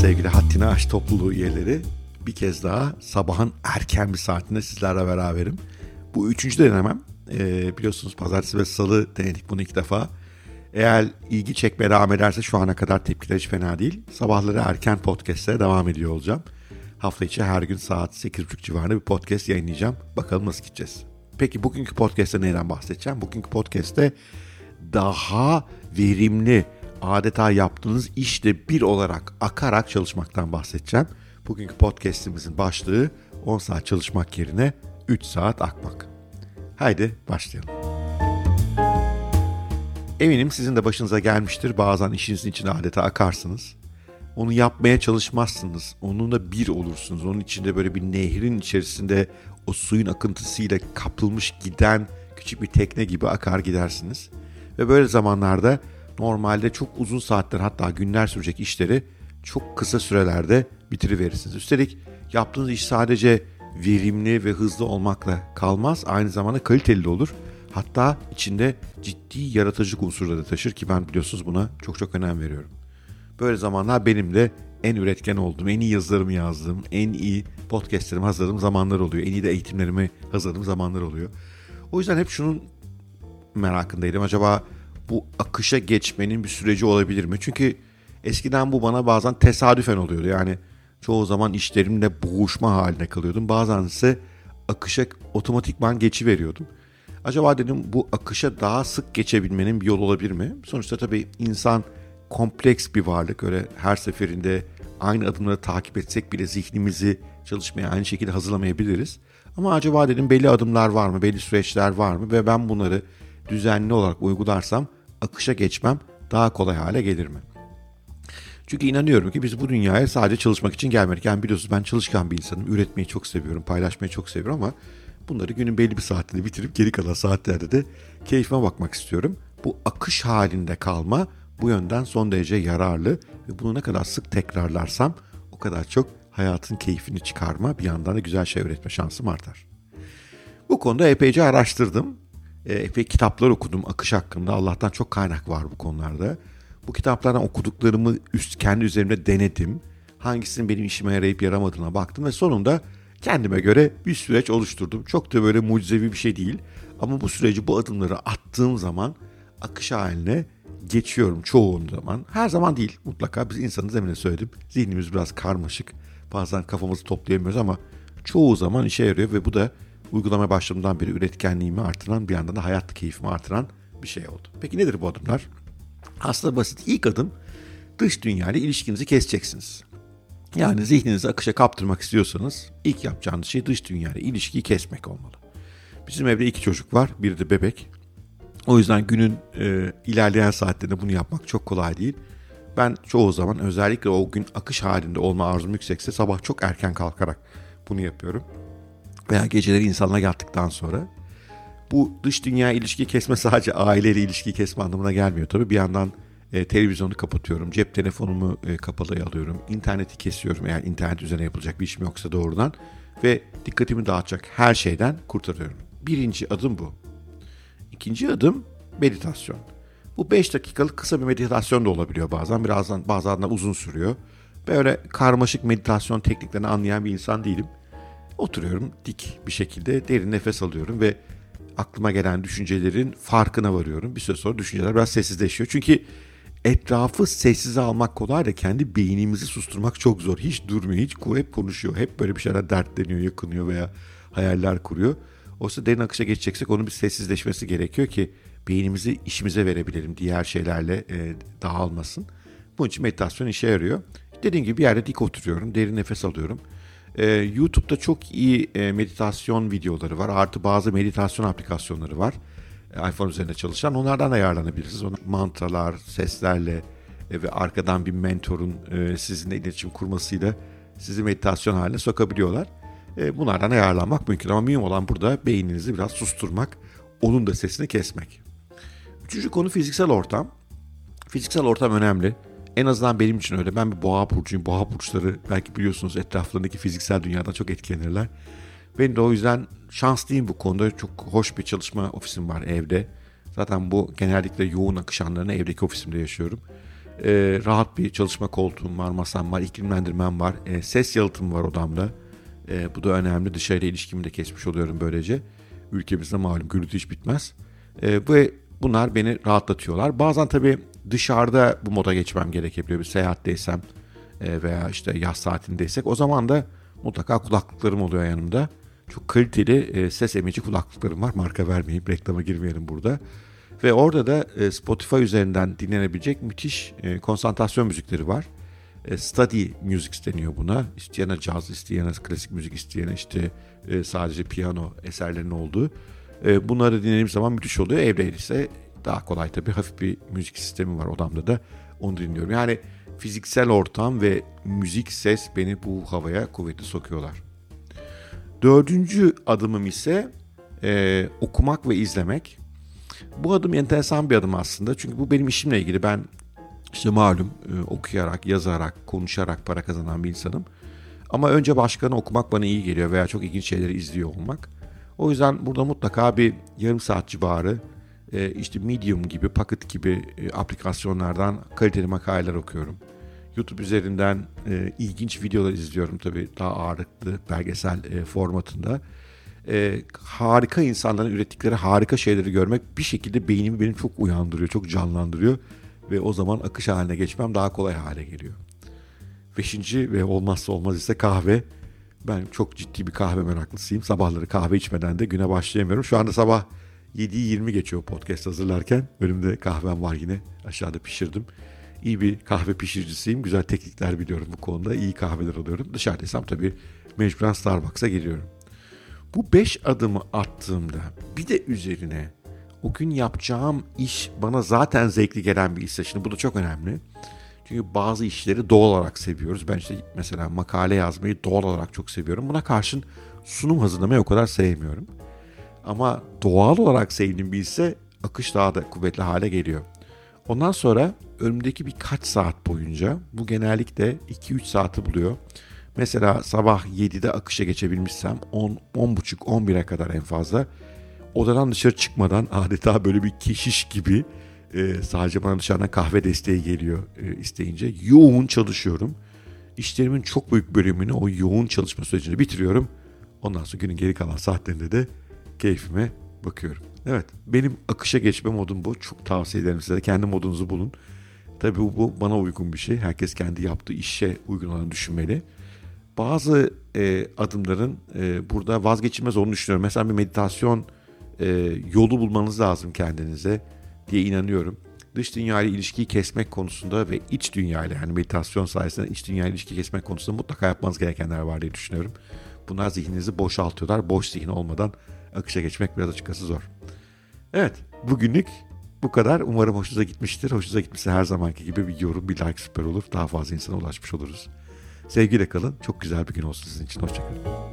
sevgili Haddini Aş topluluğu üyeleri. Bir kez daha sabahın erken bir saatinde sizlerle beraberim. Bu üçüncü denemem. Ee, biliyorsunuz pazartesi ve salı denedik bunu ilk defa. Eğer ilgi çekmeye devam ederse şu ana kadar tepkiler hiç fena değil. Sabahları erken podcastlere devam ediyor olacağım. Hafta içi her gün saat 8.30 civarında bir podcast yayınlayacağım. Bakalım nasıl gideceğiz. Peki bugünkü podcast'te neyden bahsedeceğim? Bugünkü podcast'te daha verimli, adeta yaptığınız işte bir olarak akarak çalışmaktan bahsedeceğim. Bugünkü podcast'imizin başlığı 10 saat çalışmak yerine 3 saat akmak. Haydi başlayalım. Eminim sizin de başınıza gelmiştir. Bazen işinizin içine adeta akarsınız. Onu yapmaya çalışmazsınız. Onunla bir olursunuz. Onun içinde böyle bir nehrin içerisinde o suyun akıntısıyla kapılmış giden küçük bir tekne gibi akar gidersiniz. Ve böyle zamanlarda normalde çok uzun saatler hatta günler sürecek işleri çok kısa sürelerde bitiriverirsiniz. Üstelik yaptığınız iş sadece verimli ve hızlı olmakla kalmaz. Aynı zamanda kaliteli de olur. Hatta içinde ciddi yaratıcılık unsurları da taşır ki ben biliyorsunuz buna çok çok önem veriyorum. Böyle zamanlar benim de en üretken olduğum, en iyi yazılarımı yazdığım, en iyi podcastlerimi hazırladığım zamanlar oluyor. En iyi de eğitimlerimi hazırladığım zamanlar oluyor. O yüzden hep şunun merakındaydım. Acaba bu akışa geçmenin bir süreci olabilir mi? Çünkü eskiden bu bana bazen tesadüfen oluyordu. Yani çoğu zaman işlerimle boğuşma haline kalıyordum. Bazen ise akışa otomatikman geçiveriyordum. Acaba dedim bu akışa daha sık geçebilmenin bir yol olabilir mi? Sonuçta tabii insan kompleks bir varlık. Öyle her seferinde aynı adımları takip etsek bile zihnimizi çalışmaya aynı şekilde hazırlamayabiliriz. Ama acaba dedim belli adımlar var mı, belli süreçler var mı ve ben bunları düzenli olarak uygularsam akışa geçmem daha kolay hale gelir mi? Çünkü inanıyorum ki biz bu dünyaya sadece çalışmak için gelmedik. Yani biliyorsunuz ben çalışkan bir insanım. Üretmeyi çok seviyorum, paylaşmayı çok seviyorum ama bunları günün belli bir saatinde bitirip geri kalan saatlerde de keyfime bakmak istiyorum. Bu akış halinde kalma bu yönden son derece yararlı ve bunu ne kadar sık tekrarlarsam o kadar çok hayatın keyfini çıkarma bir yandan da güzel şey üretme şansım artar. Bu konuda epeyce araştırdım. Epey kitaplar okudum akış hakkında. Allah'tan çok kaynak var bu konularda. Bu kitaplardan okuduklarımı üst, kendi üzerimde denedim. Hangisinin benim işime yarayıp yaramadığına baktım ve sonunda kendime göre bir süreç oluşturdum. Çok da böyle mucizevi bir şey değil. Ama bu süreci, bu adımları attığım zaman akış haline geçiyorum çoğu zaman. Her zaman değil mutlaka biz insanız demin söyledim. Zihnimiz biraz karmaşık. Bazen kafamızı toplayamıyoruz ama çoğu zaman işe yarıyor ve bu da uygulama başladığımdan beri üretkenliğimi artıran bir yandan da hayat keyfimi artıran bir şey oldu. Peki nedir bu adımlar? Aslında basit. İlk adım dış dünya ile ilişkinizi keseceksiniz. Yani zihninizi akışa kaptırmak istiyorsanız ilk yapacağınız şey dış dünya ile ilişkiyi kesmek olmalı. Bizim evde iki çocuk var. Biri de bebek. O yüzden günün e, ilerleyen saatlerinde bunu yapmak çok kolay değil. Ben çoğu zaman özellikle o gün akış halinde olma arzum yüksekse sabah çok erken kalkarak bunu yapıyorum. Veya geceleri insanla yattıktan sonra. Bu dış dünya ilişki kesme sadece aileyle ilişki kesme anlamına gelmiyor tabii. Bir yandan e, televizyonu kapatıyorum, cep telefonumu e, kapalıya alıyorum, interneti kesiyorum eğer internet üzerine yapılacak bir işim yoksa doğrudan ve dikkatimi dağıtacak her şeyden kurtarıyorum. Birinci adım bu. İkinci adım meditasyon. Bu 5 dakikalık kısa bir meditasyon da olabiliyor bazen. Birazdan bazen de uzun sürüyor. Böyle karmaşık meditasyon tekniklerini anlayan bir insan değilim. Oturuyorum dik bir şekilde derin nefes alıyorum ve aklıma gelen düşüncelerin farkına varıyorum. Bir süre sonra düşünceler biraz sessizleşiyor. Çünkü etrafı sessize almak kolay da kendi beynimizi susturmak çok zor. Hiç durmuyor, hiç hep konuşuyor. Hep böyle bir şeyler dertleniyor, yakınıyor veya hayaller kuruyor. Oysa derin akışa geçeceksek onun bir sessizleşmesi gerekiyor ki beynimizi işimize verebilelim. Diğer şeylerle e, dağılmasın. Bunun için meditasyon işe yarıyor. Dediğim gibi bir yerde dik oturuyorum, derin nefes alıyorum. Ee, YouTube'da çok iyi e, meditasyon videoları var. Artı bazı meditasyon aplikasyonları var. E, iPhone üzerinde çalışan. Onlardan da yararlanabilirsiniz. Ona mantralar, seslerle e, ve arkadan bir mentorun e, sizinle iletişim kurmasıyla sizi meditasyon haline sokabiliyorlar. E, bunlardan ayarlanmak mümkün ama mühim olan burada beyninizi biraz susturmak, onun da sesini kesmek. Üçüncü konu fiziksel ortam. Fiziksel ortam önemli. En azından benim için öyle. Ben bir boğa burcuyum. Boğa burçları belki biliyorsunuz etraflarındaki fiziksel dünyadan çok etkilenirler. Ben de o yüzden şanslıyım bu konuda. Çok hoş bir çalışma ofisim var evde. Zaten bu genellikle yoğun akış evdeki ofisimde yaşıyorum. E, rahat bir çalışma koltuğum var, masam var, iklimlendirmem var. E, ses yalıtım var odamda. E, bu da önemli. Dışarıyla ilişkimi de kesmiş oluyorum böylece. Ülkemizde malum gürültü hiç bitmez. E, bu bunlar beni rahatlatıyorlar. Bazen tabii dışarıda bu moda geçmem gerekebiliyor. Bir seyahatteysem e, veya işte yaz saatindeysek o zaman da mutlaka kulaklıklarım oluyor yanımda. Çok kaliteli e, ses emici kulaklıklarım var. Marka vermeyeyim, reklama girmeyelim burada. Ve orada da e, Spotify üzerinden dinlenebilecek müthiş konsantrasyon müzikleri var. Study music deniyor buna. İsteyene caz, isteyene klasik müzik, isteyene işte sadece piyano eserlerinin olduğu. Bunları dinlediğim zaman müthiş oluyor. Evde ise daha kolay tabii. Hafif bir müzik sistemi var odamda da. Onu dinliyorum. Yani fiziksel ortam ve müzik ses beni bu havaya kuvvetli sokuyorlar. Dördüncü adımım ise e, okumak ve izlemek. Bu adım enteresan bir adım aslında. Çünkü bu benim işimle ilgili. Ben işte malum e, okuyarak, yazarak, konuşarak para kazanan bir insanım. Ama önce başkanı okumak bana iyi geliyor veya çok ilginç şeyleri izliyor olmak. O yüzden burada mutlaka bir yarım saat civarı e, işte Medium gibi, Pocket gibi e, aplikasyonlardan kaliteli makaleler okuyorum. YouTube üzerinden e, ilginç videolar izliyorum tabii daha ağırlıklı belgesel e, formatında. E, harika insanların ürettikleri harika şeyleri görmek bir şekilde beynimi benim çok uyandırıyor, çok canlandırıyor ve o zaman akış haline geçmem daha kolay hale geliyor. Beşinci ve olmazsa olmaz ise kahve. Ben çok ciddi bir kahve meraklısıyım. Sabahları kahve içmeden de güne başlayamıyorum. Şu anda sabah 7'yi 20 geçiyor podcast hazırlarken. Önümde kahvem var yine. Aşağıda pişirdim. İyi bir kahve pişiricisiyim. Güzel teknikler biliyorum bu konuda. İyi kahveler alıyorum. Dışarıdaysam tabii mecburen Starbucks'a geliyorum. Bu 5 adımı attığımda bir de üzerine o gün yapacağım iş bana zaten zevkli gelen bir işse. Şimdi bu da çok önemli. Çünkü bazı işleri doğal olarak seviyoruz. Ben işte mesela makale yazmayı doğal olarak çok seviyorum. Buna karşın sunum hazırlamayı o kadar sevmiyorum. Ama doğal olarak sevdiğim bir ise akış daha da kuvvetli hale geliyor. Ondan sonra önümdeki birkaç saat boyunca bu genellikle 2-3 saati buluyor. Mesela sabah 7'de akışa geçebilmişsem 10, 10.30, 11'e kadar en fazla odadan dışarı çıkmadan adeta böyle bir keşiş gibi e, sadece bana dışarıdan kahve desteği geliyor e, isteyince yoğun çalışıyorum. İşlerimin çok büyük bölümünü o yoğun çalışma sürecinde bitiriyorum. Ondan sonra günün geri kalan saatlerinde de keyfime bakıyorum. Evet benim akışa geçme modum bu. Çok tavsiye ederim size. Kendi modunuzu bulun. Tabii bu, bu bana uygun bir şey. Herkes kendi yaptığı işe uygun olanı düşünmeli. Bazı e, adımların e, burada vazgeçilmez olduğunu düşünüyorum. Mesela bir meditasyon e, yolu bulmanız lazım kendinize diye inanıyorum. Dış dünya ile ilişkiyi kesmek konusunda ve iç dünya ile yani meditasyon sayesinde iç dünya ile ilişki kesmek konusunda mutlaka yapmanız gerekenler var diye düşünüyorum. Bunlar zihninizi boşaltıyorlar. Boş zihin olmadan akışa geçmek biraz açıkçası zor. Evet bugünlük bu kadar. Umarım hoşunuza gitmiştir. Hoşunuza gitmişse her zamanki gibi bir yorum, bir like süper olur. Daha fazla insana ulaşmış oluruz. Sevgiyle kalın. Çok güzel bir gün olsun sizin için. Hoşçakalın.